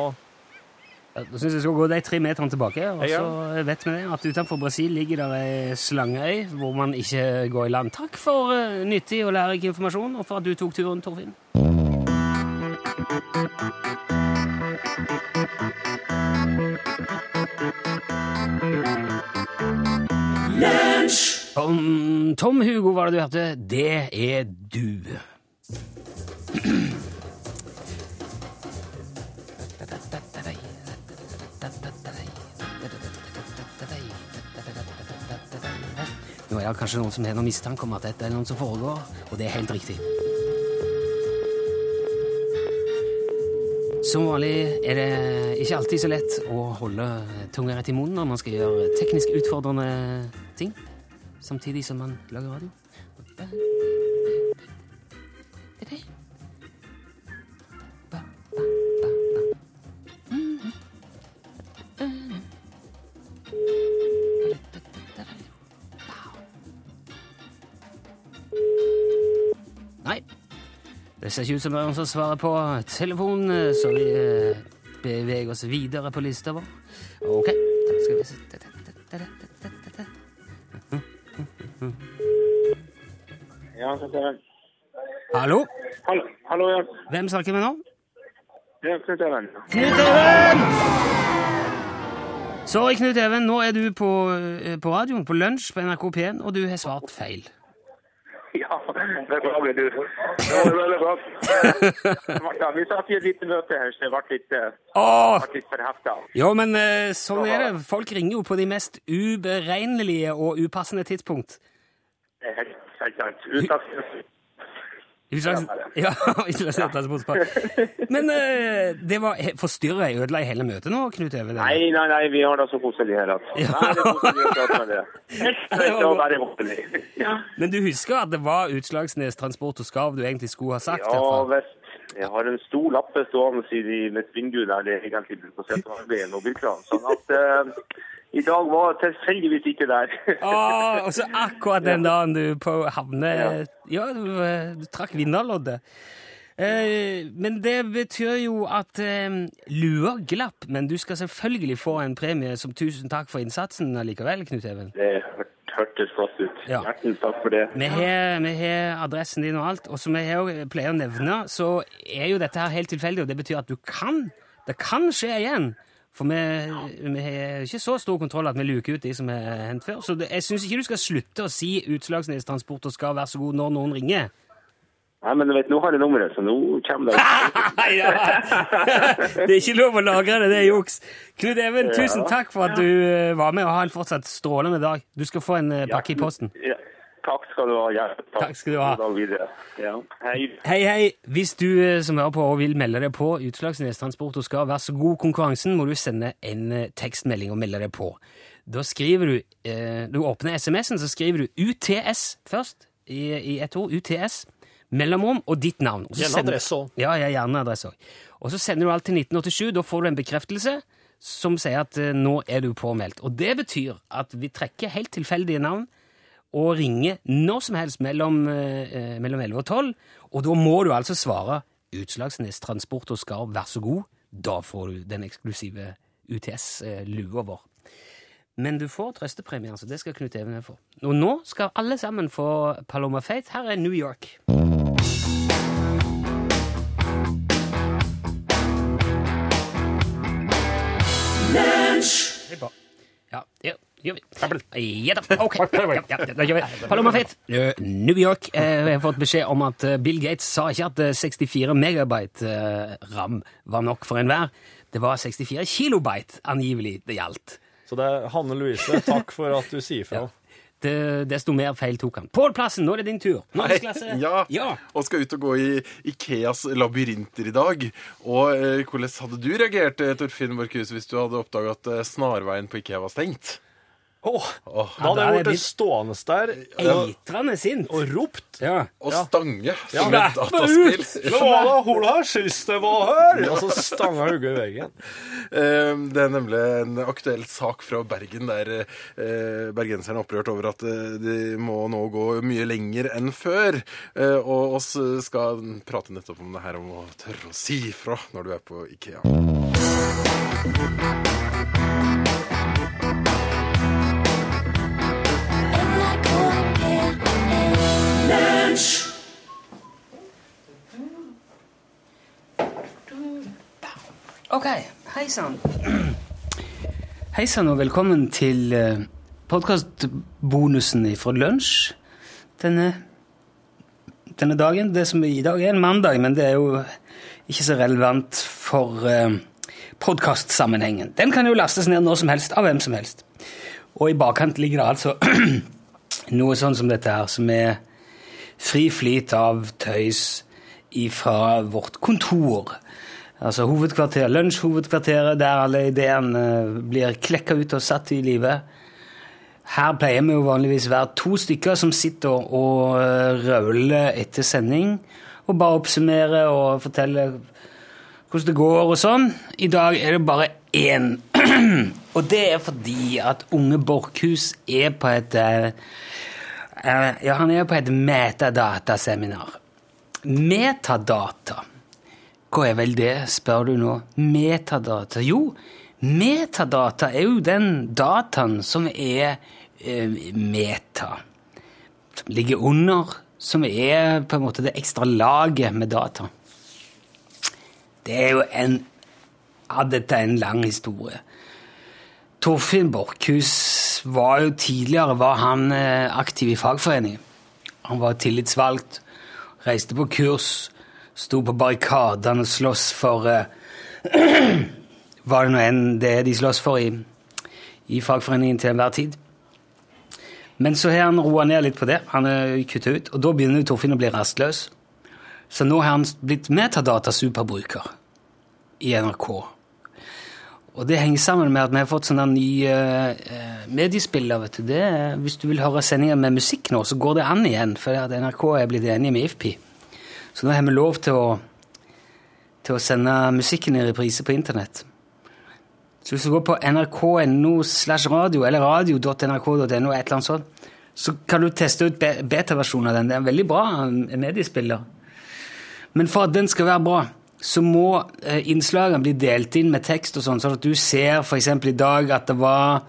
C: Da syns jeg skal gå de tre meterne tilbake. Og så vet vi det at utenfor Brasil ligger der ei slangeøy hvor man ikke går i land. Takk for eh, nyttig og lærerik informasjon, og for at du tok turen, Torfinn. Om Tom Hugo var det du hørte. Det er du. Nå er det kanskje noen som har noen mistanke om at dette er noen som foregår, og det er helt riktig. Som vanlig er det ikke alltid så lett å holde tunga rett i munnen når man skal gjøre teknisk utfordrende ting, samtidig som man lager radio. Det ser ikke ut som noen som svarer på telefonen, så vi eh, beveger oss videre på lista vår. Ok, da skal vi se
G: Ja, det er
C: Hallo?
G: Hallo, hallo ja.
C: Hvem snakker vi nå?
G: Er Knut Even.
C: Knut Even! Sorry, Knut Even. Nå er du på, eh, på radioen på lunsj på NRK P1, og du har svart feil.
G: Beklager du. Det var veldig godt. Ja, vi satt i et lite møte her, så det ble litt, eh,
C: Åh!
G: ble litt forhefta.
C: Ja, men eh, sånn er det. Folk ringer jo på de mest uberegnelige og upassende tidspunkt.
G: Det er helt helt sant. Utslagsnes.
C: Utslags, ja, Men eh, det var forstyrra jeg ødela i hele møtet nå, Knut Even?
G: Nei, nei, nei, vi har det så koselig her at
C: Ja.
G: Nei, det er koselig å prate med dere.
C: Men du husker at det var Utslagsnes Transport og Skarv du egentlig skulle ha sagt?
G: ja
C: herfra?
G: Jeg har en stor lappe stående i mitt vindu der det egentlig blir på sett av ved en mobilkran. Sånn at eh, i dag var tilfeldigvis ikke der.
C: Åh, og så akkurat den dagen du på havne Ja, du, eh, du trakk vinnerloddet. Eh, men det betyr jo at eh, lua glapp, men du skal selvfølgelig få en premie som tusen takk for innsatsen allikevel, Knut Even.
G: Det hør- hørtes flott ut.
C: Ja.
G: Hjertelig takk for det.
C: Vi har, vi har adressen din og alt, og som jeg pleier å nevne, så er jo dette her helt tilfeldig, og det betyr at du kan, det kan skje igjen, For vi, vi har ikke så stor kontroll at vi luker ut de som har hendt før. Så det, jeg syns ikke du skal slutte å si Utslagsnes Transport og skal være så god når noen ringer.
G: Nei, men du vet, nå har jeg nummeret, så nå kommer det
C: ja. Det er ikke lov å lagre det, det er juks. Knut Even, tusen takk for at du eh, var med, og ha en fortsatt strålende dag. Du skal få en eh, pakke i posten.
G: Ja. Takk skal du ha. Ja,
C: Takk skal du ha.
G: Ja. Hei.
C: Hei, hei. Hvis du eh, som hører på og vil melde deg på Utslagsnes Transport og skal være så god konkurransen, må du sende en tekstmelding og melde deg på. Da skriver du eh, Du åpner SMS-en, så skriver du UTS først, i, i ett ord. UTS. Mellomrom og ditt navn. Og så
D: Gjerne adresse også.
C: Ja, ja, gjerne adresse òg. Og så sender du alt til 1987. Da får du en bekreftelse som sier at eh, nå er du påmeldt. Og det betyr at vi trekker helt tilfeldige navn og ringer når som helst mellom, eh, mellom 11 og 12. Og da må du altså svare Utslagsnes Transport og Skarv, vær så god. Da får du den eksklusive UTS-lua vår. Men du får trøstepremien, så det skal Knut Even få. Og nå skal alle sammen få Paloma Faith. Her er New York. Er. Ja, det gjør vi. Ja da, ok. Ja, ja, det gjør vi. Paloma Faith, eh, New York. Eh, Jeg har fått beskjed om at eh, Bill Gates sa ikke at eh, 64 megabyte eh, ram var nok for enhver. Det var 64 kilobyte angivelig det gjaldt.
D: Så det er Hanne Louise, takk for at du sier fra.
C: Det, desto mer feil tok han. Pål Plassen, nå er det din tur. Norgesklasse.
H: Ja,
C: ja.
H: og skal ut og gå i Ikeas labyrinter i dag. Og eh, hvordan hadde du reagert, eh, Torfinn Borchhus, hvis du hadde oppdaga at eh, snarveien på Ikea var stengt?
D: Åh,
H: oh.
D: da hadde jeg blitt stående der
C: Eitrende sint.
D: og ropt.
C: Ja.
H: Og stange
D: Ja,
H: som et dataspill.
D: Det var hun her sist det var her! Og så stanga hodet i veggen.
H: Eh, Det er nemlig en aktuell sak fra Bergen, der eh, bergenserne er opprørt over at eh, de må nå gå mye lenger enn før. Eh, Og oss skal prate nettopp om det her om å tørre å si fra når du er på Ikea.
C: Ok, hei sann. Hei sann og velkommen til uh, podkastbonusen fra lunsj denne, denne dagen. Det som i dag er en mandag, men det er jo ikke så relevant for uh, podkastsammenhengen. Den kan jo lastes ned når som helst av hvem som helst. Og i bakkant ligger det altså noe sånn som dette her, som er fri flyt av tøys fra vårt kontor. Altså hovedkvarter, lunsjhovedkvarteret, der alle ideene eh, blir klekka ut og satt i livet. Her pleier vi jo vanligvis være to stykker som sitter og eh, rauler etter sending, og bare oppsummerer og forteller hvordan det går og sånn. I dag er det bare én. og det er fordi at unge Borchhus er på et eh, Ja, han er på et metadataseminar. Metadata. Hva er vel det, spør du nå? Metadata? Jo, metadata er jo den dataen som er eh, meta. Som ligger under, som er på en måte det ekstra laget med data. Det er jo en Ja, dette en lang historie. Torfinn Borchhus var jo tidligere var han eh, aktiv i fagforeningen. Han var tillitsvalgt, reiste på kurs, sto på barrikadene og sloss for eh, Var det nå enn det de sloss for i, i fagforeningen til enhver tid? Men så har han roa ned litt på det. Han er kutta ut, og da begynner Torfinn å bli rastløs. Så nå har han blitt metadata-superbruker i NRK. Og det henger sammen med at vi har fått sånne nye eh, mediespiller. vet du. Det, hvis du vil høre sendinger med musikk nå, så går det an igjen, for NRK er blitt enige med IFPI. Så nå har vi lov til å, til å sende musikken i reprise på internett. Så hvis du går på nrk.no slash radio, eller radio.nrk.no, et eller annet sånt, så kan du teste ut beta-versjonen av den. Det er en veldig bra eh, mediespiller. Men for at den skal være bra, så må eh, innslagene bli delt inn med tekst og sånn, sånn at du ser eksempel i dag at det var,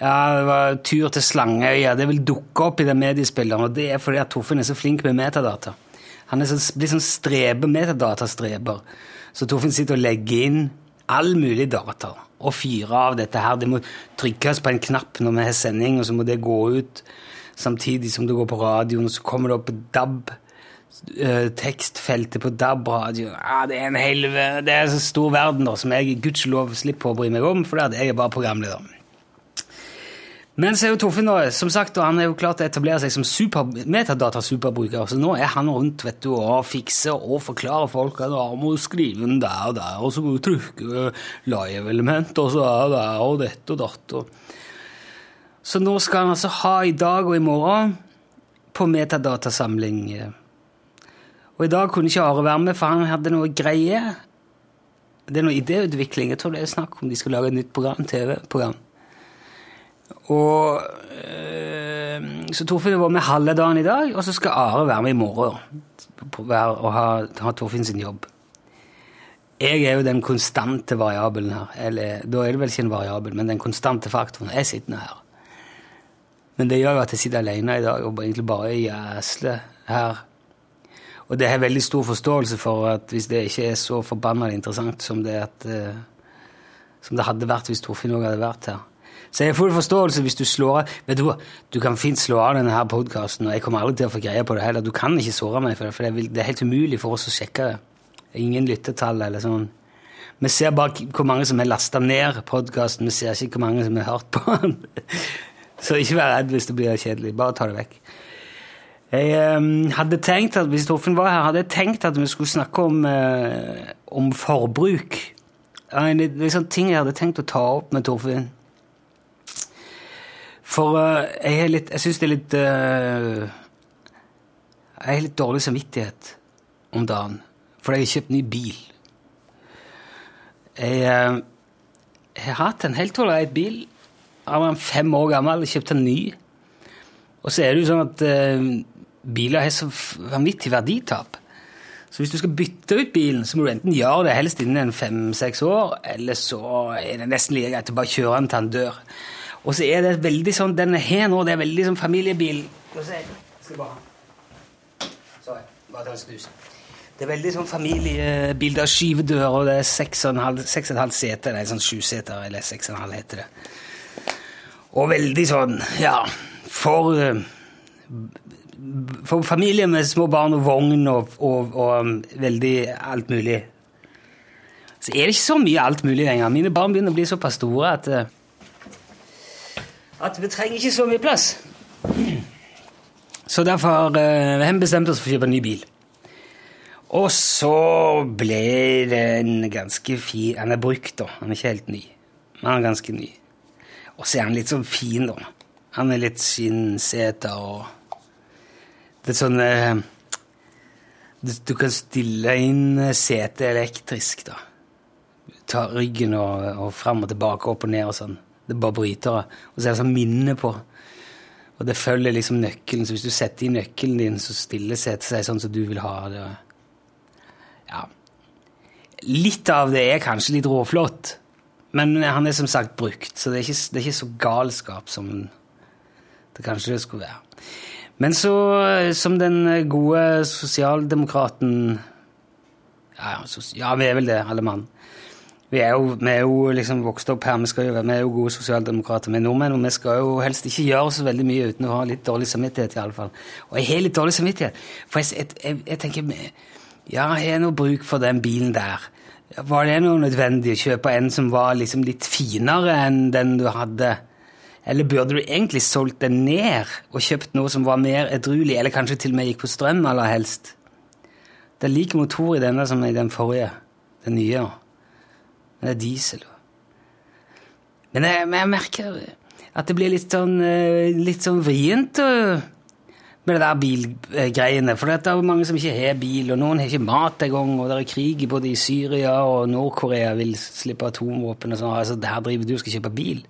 C: ja, det var tur til Slangeøya. Det vil dukke opp i den mediespilleren, og det er fordi at Torfinn er så flink med metadata. Han er så, blir sånn strebe, metadatastreber. Så Torfinn sitter og legger inn all mulig data. og fyrer av dette her. Det må trykkes på en knapp når vi har sending, og så må det gå ut samtidig som det går på radioen, og så kommer det opp DAB. Eh, Tekstfeltet på DAB-radio. Ah, det er en helve, det er så stor verden da, som jeg gudskjelov slipper å bry meg om, for jeg er bare programleder. Men så er jo Torfinn da, som sagt, og han er jo klart å etablere seg som super, metadata-superbruker, så nå er han rundt vet du, og fikser og forklarer folk at han må skrive den der og der, og så må du trykke live-element, og så er det der og dette og datt. Og... Så nå skal han altså ha i dag og i morgen på metadatasamling. Og i dag kunne ikke Are være med, for han hadde noe greie. Det er noe idéutvikling. Jeg tror det er snakk om de skal lage et nytt program, TV-program. Og øh, Så Torfinn var med halve dagen i dag, og så skal Are være med i morgen og ha, ha Torfinn sin jobb. Jeg er jo den konstante variabelen her. Eller da er det vel ikke en variabel, men den konstante faktoren. Jeg sitter nå her. Men det gjør jo at jeg sitter alene i dag og egentlig bare jæsler her. Og det har veldig stor forståelse for at hvis det ikke er så forbanna interessant som det, at, eh, som det hadde vært hvis Torfinn òg hadde vært her. Så jeg har full forståelse hvis du slår av Vet du hva, du kan fint slå av denne her podkasten, og jeg kommer aldri til å få greie på det heller. Du kan ikke såre meg for det, for det er, det er helt umulig for oss å sjekke det. Ingen lyttetall eller sånn. Vi ser bare hvor mange som har lasta ned podkasten, vi ser ikke hvor mange som har hørt på den. Så ikke vær redd hvis det blir kjedelig. Bare ta det vekk. Jeg eh, hadde tenkt at Hvis Torfinn var her, hadde jeg tenkt at vi skulle snakke om, eh, om forbruk. En sånn ting jeg hadde tenkt å ta opp med Torfinn. For eh, jeg, er jeg syns det er litt eh, Jeg har litt dårlig samvittighet om dagen. For jeg har kjøpt ny bil. Jeg, eh, jeg har hatt en helt ålreit bil. Jeg var fem år gammel, og kjøpte en ny. Og så er det jo sånn at eh, biler har så vanvittig verditap. Så hvis du skal bytte ut bilen, så må du enten gjøre det helst innen fem-seks år, eller så er det nesten like greit å bare kjøre den til han dør. Og så er det veldig sånn, den er her nå, det er veldig sånn familiebil. Skal bare... Sorry, bare ta en snus. Det er veldig sånn familiebil, det er skyvedør, og det er seks og en halv, seks og en halv sete, det er sånn sju seter, eller seks og en halv heter det. Og veldig sånn, ja, for... eh, for familier med små barn og vogn og, og, og um, veldig alt mulig. Så er det ikke så mye alt mulig lenger. Mine barn begynner å bli såpass store at eh, at vi trenger ikke så mye plass. Så derfor har vi bestemt oss for å kjøpe en ny bil. Og så ble det en ganske fin Han er brukt, da. Han er ikke helt ny. Men han er ganske ny. Og så er han litt sånn fin, da. Han er litt skinnseter og det er sånn eh, du, du kan stille inn setet elektrisk, da. Ta ryggen og, og fram og tilbake, opp og ned og sånn. Det er bare brytere. Og så er det sånn minne på. Og det følger liksom nøkkelen, så hvis du setter i nøkkelen din, så stiller setet seg sånn som du vil ha det. Ja. Litt av det er kanskje litt råflott, men han er som sagt brukt, så det er ikke, det er ikke så galskap som det kanskje det skulle være. Men så, som den gode sosialdemokraten Ja, ja vi er vel det, alle mann. Vi er, jo, vi er jo liksom vokst opp her, vi, jo, vi er jo gode sosialdemokrater, vi er nordmenn, og vi skal jo helst ikke gjøre så veldig mye uten å ha litt dårlig samvittighet, i alle fall. Og jeg har litt dårlig samvittighet, for jeg, jeg, jeg, tenker Ja, jeg har noe bruk for den bilen der. Var det noe nødvendig å kjøpe en som var liksom litt finere enn den du hadde? Eller burde du egentlig solgt den ned og kjøpt noe som var mer edruelig, eller kanskje til og med gikk på strøm aller helst? Det er like motor i denne som i den forrige, den nye. Men det er diesel. Men jeg, men jeg merker at det blir litt sånn, eh, litt sånn vrient med det der bilgreiene. For det er mange som ikke har bil, og noen har ikke mat engang, og det er krig både i Syria og Nord-Korea vil slippe atomvåpen og sånn. Altså, der driver du og skal kjøpe bil.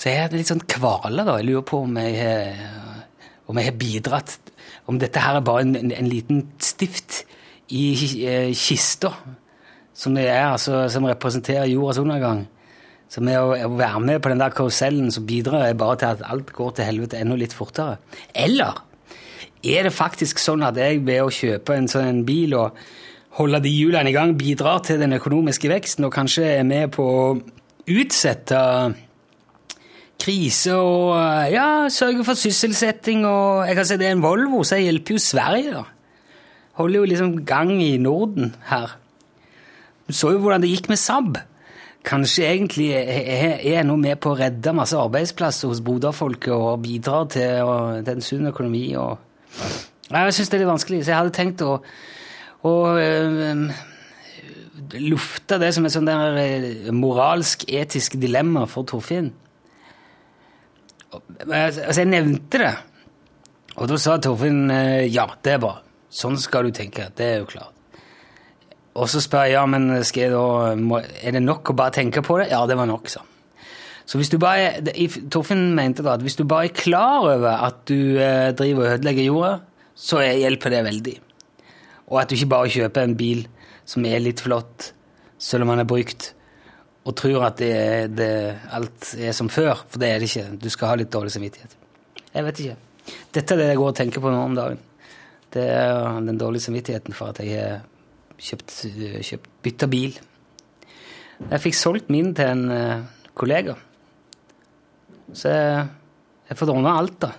C: Så jeg er litt sånn kvale, da. Jeg lurer på om jeg, har- om jeg har bidratt Om dette her er bare en, en, en liten stift i eh, kista, som det er, altså, som representerer jordas undergang. Så med å være med på den der karusellen, så bidrar jeg bare til at alt går til helvete enda litt fortere. Eller er det faktisk sånn at jeg ved å kjøpe en sånn bil og holde de hjulene i gang, bidrar til den økonomiske veksten og kanskje er med på å utsette krise og eh, ja, sørge for sysselsetting og Jeg kan si det er en Volvo, så jeg hjelper jo Sverige, da. Holder jo liksom gang i Norden her. Du så jo hvordan det gikk med Saab. Kanskje egentlig er jeg nå med på å redde masse arbeidsplasser hos Bodø-folket og bidrar til, å- til en sunn økonomi. Og... Jeg syns det er litt vanskelig, så jeg hadde tenkt å, å øh, lufte det som et sånn der øh, moralsk, etisk dilemma for Torfinn. Altså, jeg nevnte det, og da sa Torfinn øh, ja, det er bra. Sånn skal du tenke. Det er jo klart. Og så spør jeg ja, men skal jeg da, er det nok å bare tenke på det? Ja, det var nok, sa han. Så hvis du bare, Torfinn mente da at hvis du bare er klar over at du eh, driver og ødelegger jorda, så er- hjelper det veldig. Og at du ikke bare kjøper en bil som er litt flott, selv om den er brukt, og tror at det, det, alt er som før, for det er det ikke. Du skal ha litt dårlig samvittighet. Jeg vet ikke. Dette er det jeg går og tenker på nå om dagen. Det er den dårlige samvittigheten for at jeg har kjøpt, kjøpt bytta bil. Jeg fikk solgt min til en eh, kollega. Så jeg, jeg får ordna alt, da.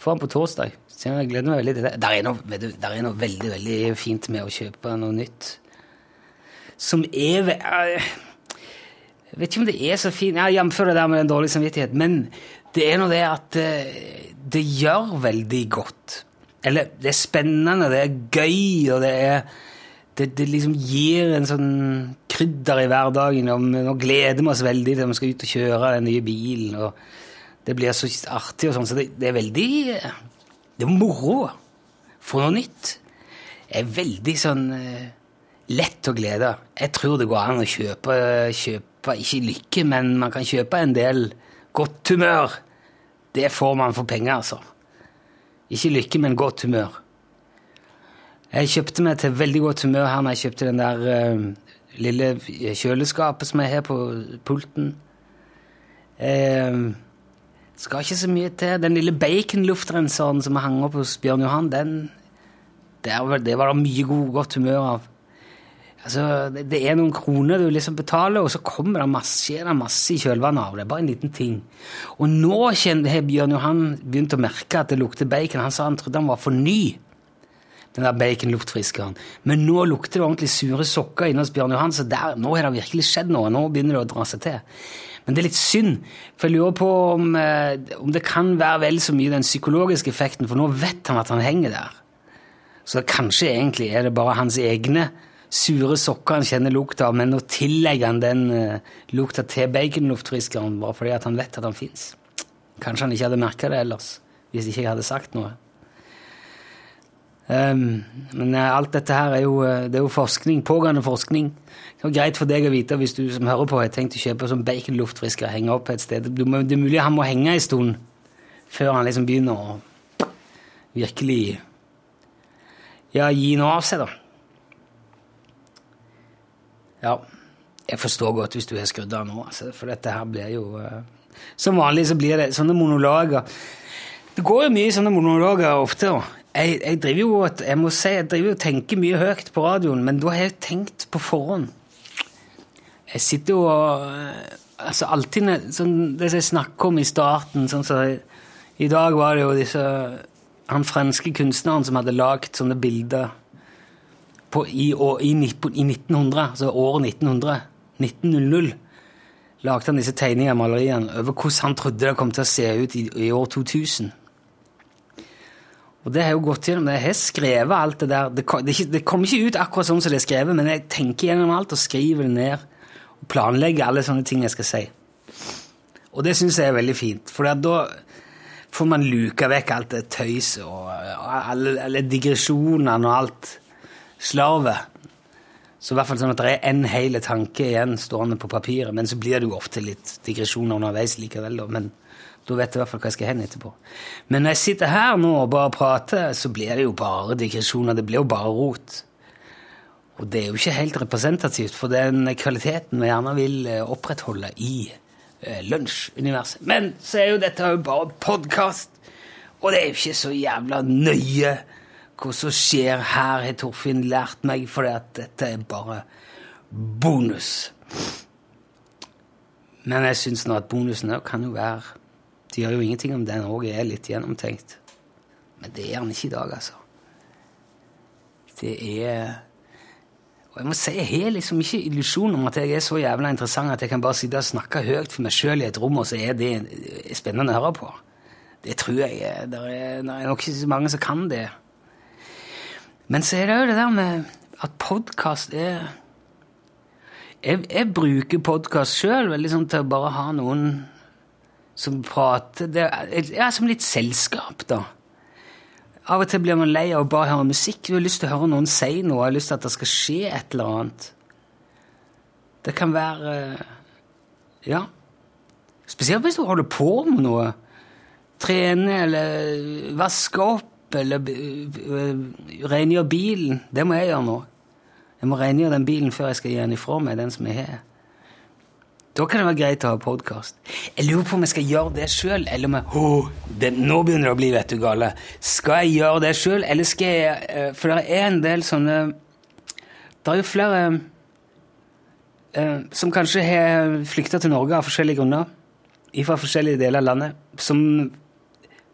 C: Får den på torsdag. Så jeg gleder meg veldig til det. Der er, noe, der er noe veldig veldig fint med å kjøpe noe nytt. Som er eh, Jeg vet ikke om det er så fint Jeg jamfører det der med den dårlige samvittighet, men det er nå det at eh, det gjør veldig godt. Eller det er spennende, det er gøy, og det er det, det liksom gir en sånn krydder i hverdagen. og Nå gleder vi oss veldig til vi skal ut og kjøre den nye bilen. og Det blir så artig, og sånn, så det, det er veldig Det er moro. Få noe nytt. Det er veldig sånn eh, lett å glede. Jeg tror det går an å kjøpe, kjøpe ikke lykke, men man kan kjøpe en del godt humør. Det får man for penger, altså. Ikke lykke, men godt humør. Jeg kjøpte meg til veldig godt humør her når jeg kjøpte den der uh, lille kjøleskapet som jeg har på pulten. Uh, skal ikke så mye til. Den lille baconluftrenseren som jeg hang opp hos Bjørn Johan, den der, det var det mye god, godt humør av. Altså, det, er noen kroner du liksom betaler, og så kommer det masse, skjer det masse i kjølvannet av det. Bare en liten ting. Og nå har Bjørn Johan begynt å merke at det lukter bacon. Han sa han trodde han var for ny, den der baconluftfriskeren. Men nå lukter det ordentlig sure sokker inne hos Bjørn Johan, så der, nå har det virkelig skjedd noe. Nå begynner det å dra seg til. Men det er litt synd, for jeg lurer på om, eh, om det kan være vel så mye den psykologiske effekten, for nå vet han at han henger der. Så kanskje egentlig er det bare hans egne sure sokker han kjenner lukta av, men nå tillegger han den uh, lukta til baconluftfriskeren bare fordi at han vet at han fins. Kanskje han ikke hadde merka det ellers, hvis ikke jeg hadde sagt noe. Um, men eh, alt dette her er jo, eh, det er jo forskning, pågående forskning. Det er greit for deg å vite hvis du som hører på har tenkt å kjøpe sånn baconluftfrisker og henge opp et sted. Det er mulig han må henge en stund før han liksom begynner å virkelig ja, gi noe av seg, da. Ja, jeg forstår godt hvis du har skrudd av nå, altså, for dette her blir jo uh, Som vanlig så blir det sånne monologer. Det går jo mye sånne monologer ofte. Jeg, jeg driver jo jeg må si, jeg driver og tenker mye høyt på radioen, men da har jeg tenkt på forhånd. Jeg sitter jo og eh, altså alltid sånn, Det som jeg snakker om i starten sånn så i dag var det jo disse han franske kunstneren som hadde lagd sånne bilder på, i, år, i, i 1900, altså året 1900, 1900, lagde han disse tegningene og maleriene over hvordan han trodde det kom til å se ut i, i år 2000. Og det har jo gått gjennom. Jeg har skrevet alt det der. Det, det, det kommer ikke ut akkurat sånn som det er skrevet, men jeg tenker gjennom alt og skriver det ned. Og planlegger alle sånne ting jeg skal si. Og det syns jeg er veldig fint, for da får man luka vekk alt det tøyset og alle, alle digresjonene og alt slarvet. Så i hvert fall sånn at det er en hel tanke igjen stående på papiret, men så blir det jo ofte litt digresjoner underveis likevel, da. Men da vet jeg i hvert fall hva jeg skal hen etterpå. Men når jeg sitter her nå og bare prater, så blir det jo bare digresjoner. Det blir jo bare rot. Og det er jo ikke helt representativt for den kvaliteten vi gjerne vil eh, opprettholde i eh, lunsjuniverset. Men så er jo dette jo bare podkast, og det er jo ikke så jævla nøye hva som skjer her, har Torfinn lært meg, for dette er bare bonus. Men jeg syns nå at bonusen også kan jo være Det gjør jo ingenting om den òg er litt gjennomtenkt. Men det er den ikke i dag, altså. Det er Og jeg må si, jeg har liksom ikke illusjon om at jeg er så jævla interessant at jeg kan bare sitte og snakke høyt for meg sjøl i et rom, og så er det spennende å høre på. Det tror jeg Det er, det er nok ikke så mange som kan det. Men så er det jo det der med at podkast er Jeg, jeg bruker podkast sjøl liksom, til å bare ha noen som prater Det er som litt selskap, da. Av og til blir man lei av å bare høre musikk. Du har lyst til å høre noen si noe, jeg har lyst til at det skal skje et eller annet. Det kan være Ja. Spesielt hvis du holder på med noe. Trene eller vaske opp rengjøre bilen. Det må jeg gjøre nå. Jeg må rengjøre den bilen før jeg skal gi den ifra meg, den som jeg har. Da kan det være greit å ha podkast. Jeg lurer på om jeg skal gjøre det sjøl, eller om jeg oh, det, Nå begynner det å bli vet du, gale. Skal jeg gjøre det sjøl, eller skal jeg For det er en del sånne Det er jo flere som kanskje har flykta til Norge av forskjellige grunner, fra forskjellige deler av landet, som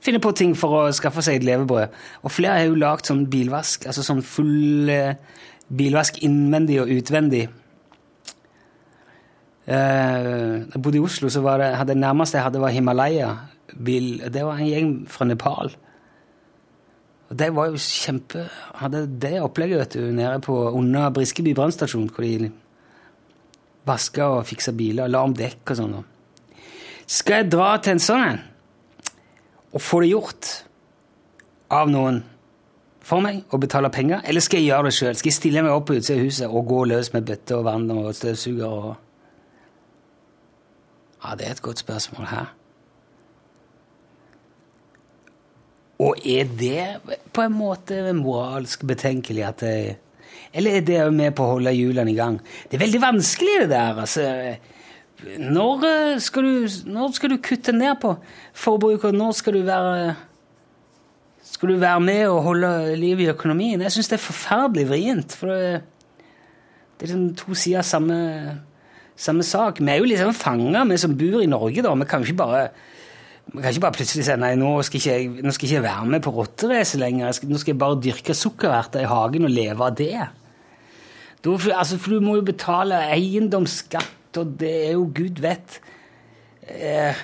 C: finner på ting for å skaffe seg et levebrød. Og flere har jo lagd sånn bilvask, altså sånn full uh, bilvask innvendig og utvendig. Uh, jeg bodde i Oslo, så var det, det nærmeste jeg hadde, var Himalaya. Bil, det var en gjeng fra Nepal. Og det var jo kjempe Hadde det opplegget vet du, nede på under Briskeby brannstasjon, hvor de vaska og fiksa biler, la om dekk og sånn. Skal jeg dra til en sånn en og få det gjort av noen for meg og betale penger, eller skal jeg gjøre det sjøl? Skal jeg stille meg opp på utsida av huset og gå løs med bøtte og vann og støvsuger og Ja, det er et godt spørsmål her. Og er det på en måte moralsk betenkelig at jeg Eller er det med på å holde hjulene i gang? Det er veldig vanskelig, det der. altså. Når skal du, når skal du kutte ned på forbruket? Når skal du være skal du være med og holde liv i økonomien? Jeg syns det er forferdelig vrient. For det, er liksom to sider av samme, samme sak. Vi er jo liksom fanga, vi som bor i Norge. da. Vi kan jo ikke bare ikke bare plutselig si nei, nå skal ikke jeg, nå skal ikke jeg være med på rotterace lenger. Skal, nå skal jeg bare dyrke sukkererter i hagen og leve av det. Da, altså, for du må jo betale eiendomsskatt, og det er jo gud vet eh,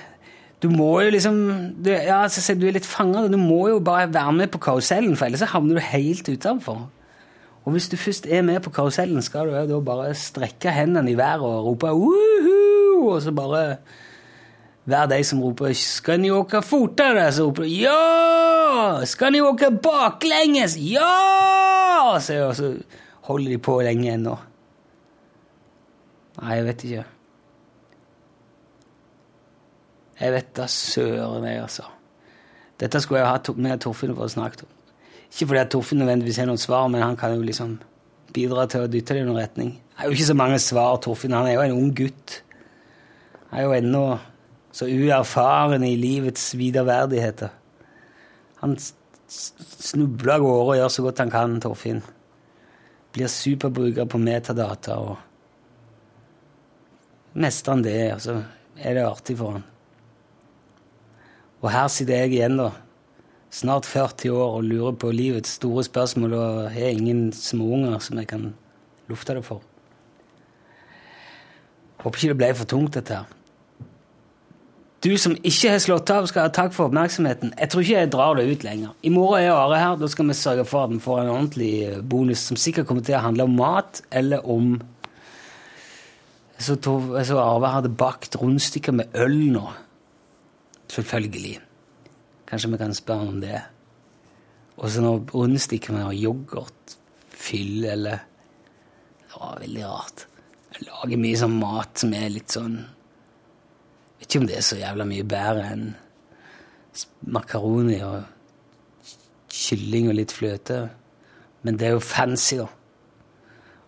C: Du må jo liksom du, ja, altså, du er litt fanga. Du må jo bare være med på karusellen, for ellers så havner du helt utenfor. Og hvis du først er med på karusellen, skal du da bare strekke hendene i været og rope uhu, og så bare være de som roper 'Skal ni åke fortere?' Så roper du 'Ja!' 'Skal ni åke baklenges?' 'Ja!' Så, og så holder de på lenge ennå. Nei, jeg vet ikke. Jeg vet da søren, jeg, altså. Dette skulle jeg hatt med Torfinn for å snakke om. Ikke fordi Torfinn nødvendigvis har noen svar, men han kan jo liksom bidra til å dytte det i noen retning. Det er jo ikke så mange svar, Torfinn. Han er jo en ung gutt. Han er jo ennå så uerfaren i livets viderverdigheter. Han snubler av gårde og gjør så godt han kan, Torfinn. Blir superbruker på metadata og Mestrer han det, og så er det artig for han. Og her sitter jeg igjen, da, snart 40 år, og lurer på livets store spørsmål og har ingen småunger som jeg kan lufte det for. Håper ikke det ble for tungt, dette her. Du som ikke har slått av, skal ha takk for oppmerksomheten. Jeg tror ikke jeg drar det ut lenger. I morgen er Are her. Da skal vi sørge for at vi får en ordentlig bonus som sikkert kommer til å handle om mat eller om Så, så Arve hadde bakt rundstykker med øl nå. Selvfølgelig. Kanskje vi kan spørre om det. Og så når rundstykker med yoghurt, fyll eller Det var veldig rart. Jeg lager mye sånn mat som er litt sånn Vet ikke om det er så jævla mye bedre enn makaroni og kylling og litt fløte. Men det er jo fancy, da.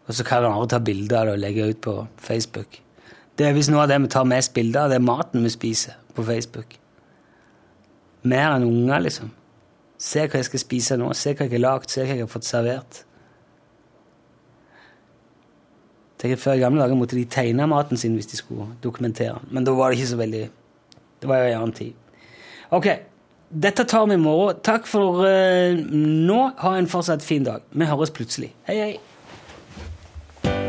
C: Og så kan andre ta bilder av det og legge ut på Facebook. Det er visst noe av det vi tar mest bilder av, det er maten vi spiser på Facebook. Mer enn unger, liksom. Se hva jeg skal spise nå. Se hva jeg har lagd. Se hva jeg har fått servert. Tenker Før i gamle dager måtte de tegne maten sin hvis de skulle dokumentere den. Men da var det ikke så veldig Det var jo en annen tid. Ok, dette tar vi i morgen. Takk for uh, nå. Ha en fortsatt fin dag. Vi høres plutselig. Hei, hei.